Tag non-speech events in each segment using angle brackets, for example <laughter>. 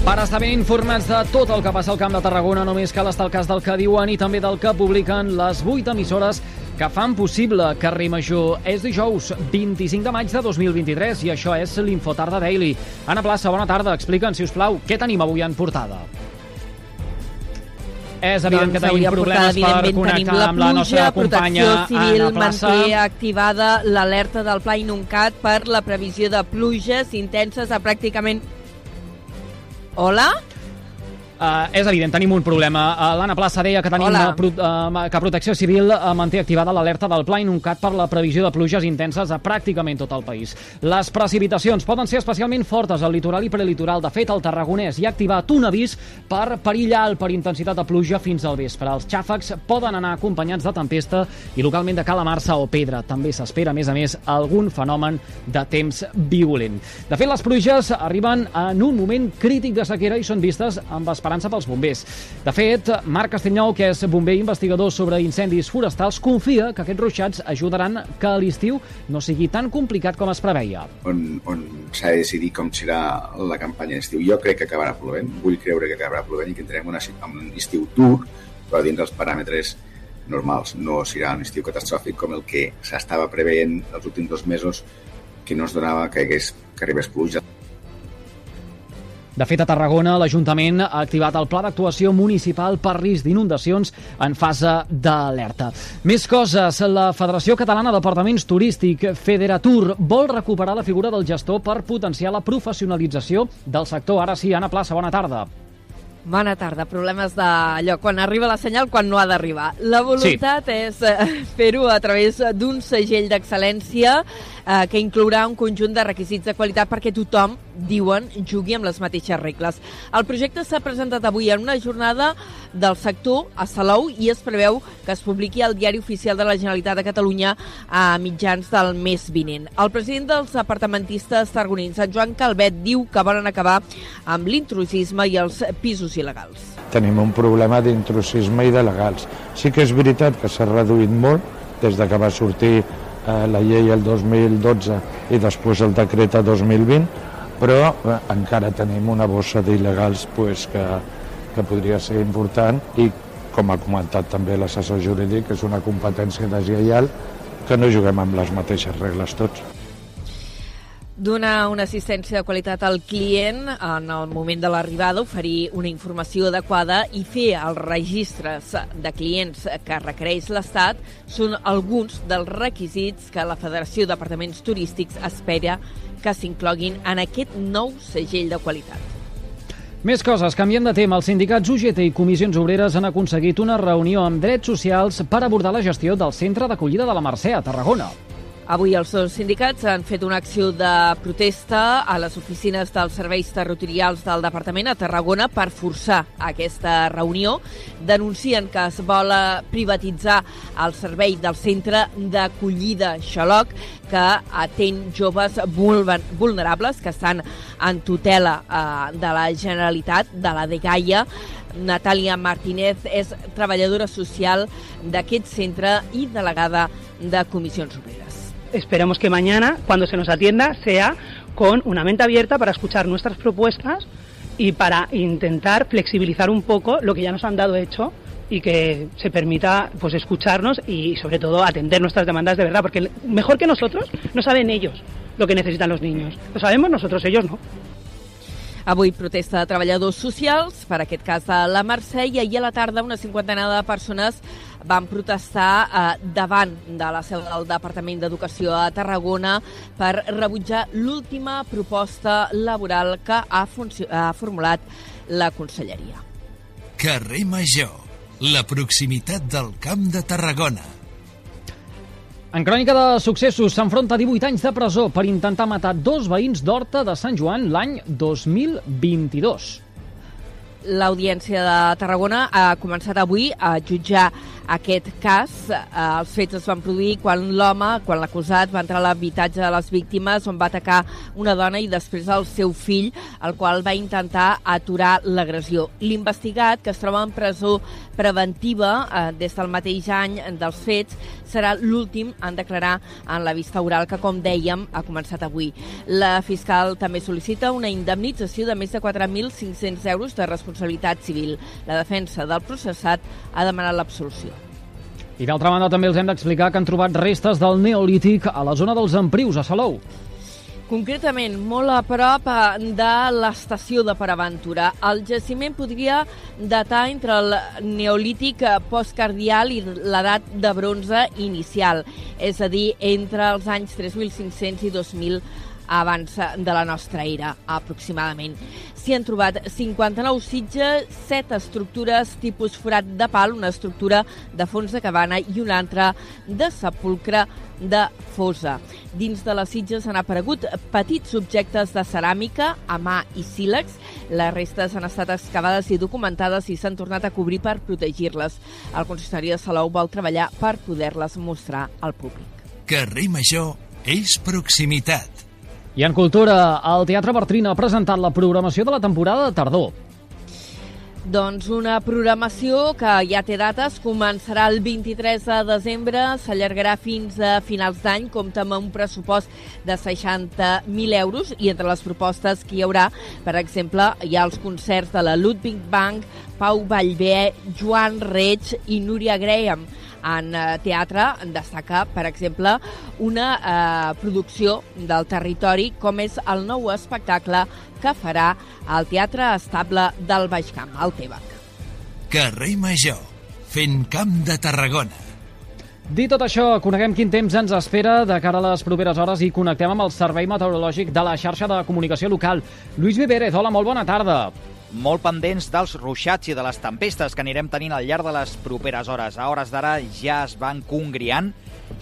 Per estar ben informats de tot el que passa al Camp de Tarragona, només cal estar al cas del que diuen i també del que publiquen les 8 emissores que fan possible Carrer Major. És dijous 25 de maig de 2023 i això és l'Infotarda Daily. Anna Plaça, bona tarda. Explica'ns, si us plau, què tenim avui en portada? És evident doncs que tenim problemes portada, per connectar la amb la nostra pluja, companya Protecció Civil Anna Plaça. manté activada l'alerta del Pla Inuncat per la previsió de pluges intenses a pràcticament... Hola? Uh, és evident, tenim un problema. Uh, L'Anna Plaça deia que tenim Hola. uh, pro, uh, que Protecció Civil uh, manté activada l'alerta del Pla Inuncat per la previsió de pluges intenses a pràcticament tot el país. Les precipitacions poden ser especialment fortes al litoral i prelitoral. De fet, el Tarragonès hi ha activat un avís per perill alt per intensitat de pluja fins al vespre. Els xàfecs poden anar acompanyats de tempesta i localment de calamarsa o pedra. També s'espera, a més a més, algun fenomen de temps violent. De fet, les pluges arriben en un moment crític de sequera i són vistes amb esperança pels bombers. De fet, Marc Castellnou, que és bomber investigador sobre incendis forestals, confia que aquests ruixats ajudaran que a l'estiu no sigui tan complicat com es preveia. on, on s'ha de decidir com serà la campanya d'estiu. Jo crec que acabarà plovent, vull creure que acabarà plovent i que entrarem una, un estiu dur, però dins dels paràmetres normals. No serà un estiu catastròfic com el que s'estava preveient els últims dos mesos que no es donava que, hagués, que arribés pluja. De fet, a Tarragona, l'Ajuntament ha activat el Pla d'Actuació Municipal per risc d'inundacions en fase d'alerta. Més coses. La Federació Catalana d'Apartaments Turístic, Federatur, vol recuperar la figura del gestor per potenciar la professionalització del sector. Ara sí, Anna Plaça, bona tarda. Bona tarda. Problemes d'allò, quan arriba la senyal, quan no ha d'arribar. La voluntat sí. és eh, fer-ho a través d'un segell d'excel·lència eh, que inclourà un conjunt de requisits de qualitat perquè tothom, diuen, jugui amb les mateixes regles. El projecte s'ha presentat avui en una jornada del sector a Salou i es preveu que es publiqui al Diari Oficial de la Generalitat de Catalunya a mitjans del mes vinent. El president dels apartamentistes targonins, en Joan Calvet, diu que volen acabar amb l'intrusisme i els pisos il·legals. Tenim un problema d'intrusisme i de legals. Sí que és veritat que s'ha reduït molt des de que va sortir eh, la llei el 2012 i després el decret a 2020, però eh, encara tenim una bossa d'il·legals pues, que, que podria ser important i, com ha comentat també l'assessor jurídic, és una competència deslleial que no juguem amb les mateixes regles tots. Donar una assistència de qualitat al client en el moment de l'arribada, oferir una informació adequada i fer els registres de clients que requereix l'Estat són alguns dels requisits que la Federació d'Apartaments Turístics espera que s'incloguin en aquest nou segell de qualitat. Més coses. Canviant de tema, els sindicats UGT i comissions obreres han aconseguit una reunió amb drets socials per abordar la gestió del centre d'acollida de la Mercè a Tarragona. Avui els dos sindicats han fet una acció de protesta a les oficines dels serveis territorials del Departament a Tarragona per forçar aquesta reunió. Denuncien que es vol privatitzar el servei del centre d'acollida Xaloc, que atén joves vulnerables que estan en tutela eh, de la Generalitat, de la DGAIA. Natàlia Martínez és treballadora social d'aquest centre i delegada de comissions obreres. Esperamos que mañana, cuando se nos atienda, sea con una mente abierta para escuchar nuestras propuestas y para intentar flexibilizar un poco lo que ya nos han dado hecho y que se permita pues escucharnos y sobre todo atender nuestras demandas de verdad, porque mejor que nosotros no saben ellos lo que necesitan los niños. Lo sabemos nosotros, ellos no. Avui protesta de treballadors socials, per aquest cas de la Mercè, i ahir a la tarda una cinquantena de persones van protestar eh, davant de la seu del Departament d'Educació a Tarragona per rebutjar l'última proposta laboral que ha, ha formulat la Conselleria. Carrer Major, la proximitat del Camp de Tarragona. En crònica de successos, s'enfronta a 18 anys de presó per intentar matar dos veïns d'Horta de Sant Joan l'any 2022. L'Audiència de Tarragona ha començat avui a jutjar aquest cas. Eh, els fets es van produir quan l'home, quan l'acusat, va entrar a l'habitatge de les víctimes on va atacar una dona i després el seu fill, el qual va intentar aturar l'agressió. L'investigat, que es troba en presó preventiva eh, des del mateix any dels fets, serà l'últim en declarar en la vista oral que, com dèiem, ha començat avui. La fiscal també sol·licita una indemnització de més de 4.500 euros de responsabilitat civil. La defensa del processat ha demanat l'absolució. I d'altra banda també els hem d'explicar que han trobat restes del Neolític a la zona dels Emprius, a Salou. Concretament, molt a prop eh, de l'estació de Paraventura. El jaciment podria datar entre el neolític eh, postcardial i l'edat de bronze inicial, és a dir, entre els anys 3.500 i 2.000 abans de la nostra era, aproximadament. S'hi han trobat 59 sitges, 7 estructures tipus forat de pal, una estructura de fons de cabana i una altra de sepulcre de fosa. Dins de les sitges han aparegut petits objectes de ceràmica a mà i sílex. Les restes han estat excavades i documentades i s'han tornat a cobrir per protegir-les. El consistori de Salou vol treballar per poder-les mostrar al públic. Carrer Major és proximitat. I en cultura, el Teatre Bertrina ha presentat la programació de la temporada de tardor. Doncs una programació que ja té dates, començarà el 23 de desembre, s'allargarà fins a finals d'any, compta amb un pressupost de 60.000 euros i entre les propostes que hi haurà, per exemple, hi ha els concerts de la Ludwig Bank, Pau Vallvé, Joan Reig i Núria Graham en eh, teatre destaca, per exemple, una eh, producció del territori com és el nou espectacle que farà al Teatre Estable del Baix Camp, al Tebac. Carrer Major, fent camp de Tarragona. Dit tot això, coneguem quin temps ens espera de cara a les properes hores i connectem amb el Servei Meteorològic de la xarxa de comunicació local. Lluís Vivérez, hola, molt bona tarda molt pendents dels ruixats i de les tempestes que anirem tenint al llarg de les properes hores. A hores d'ara ja es van congriant,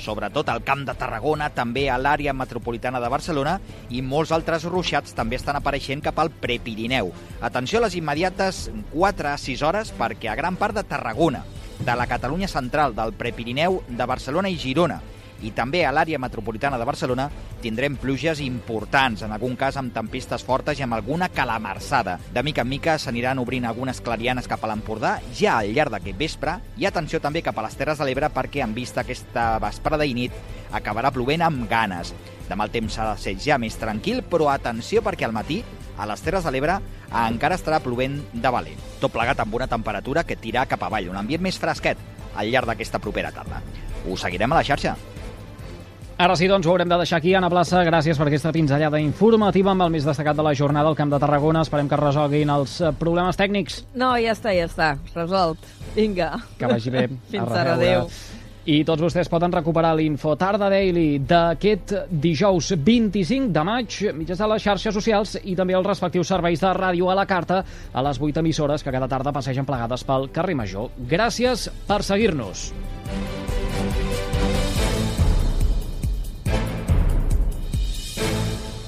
sobretot al Camp de Tarragona, també a l'àrea metropolitana de Barcelona, i molts altres ruixats també estan apareixent cap al Prepirineu. Atenció a les immediates 4 a 6 hores, perquè a gran part de Tarragona, de la Catalunya central, del Prepirineu, de Barcelona i Girona, i també a l'àrea metropolitana de Barcelona tindrem pluges importants, en algun cas amb tempistes fortes i amb alguna calamarsada. De mica en mica s'aniran obrint algunes clarianes cap a l'Empordà ja al llarg d'aquest vespre i atenció també cap a les Terres de l'Ebre perquè en vista aquesta vesprada i nit acabarà plovent amb ganes. Demà el temps s'ha de ser ja més tranquil, però atenció perquè al matí a les Terres de l'Ebre encara estarà plovent de valent. Tot plegat amb una temperatura que tira cap avall, un ambient més fresquet al llarg d'aquesta propera tarda. Us seguirem a la xarxa. Ara sí, doncs, ho haurem de deixar aquí. Anna Plaça, gràcies per aquesta pinzellada informativa amb el més destacat de la jornada al Camp de Tarragona. Esperem que resolguin els eh, problemes tècnics. No, ja està, ja està. Resolt. Vinga. Que vagi bé. <laughs> Fins ara, adéu. I tots vostès poden recuperar l'info Tarda Daily d'aquest dijous 25 de maig mitjans de les xarxes socials i també els respectius serveis de ràdio a la carta a les 8 emissores que cada tarda passegen plegades pel carrer Major. Gràcies per seguir-nos.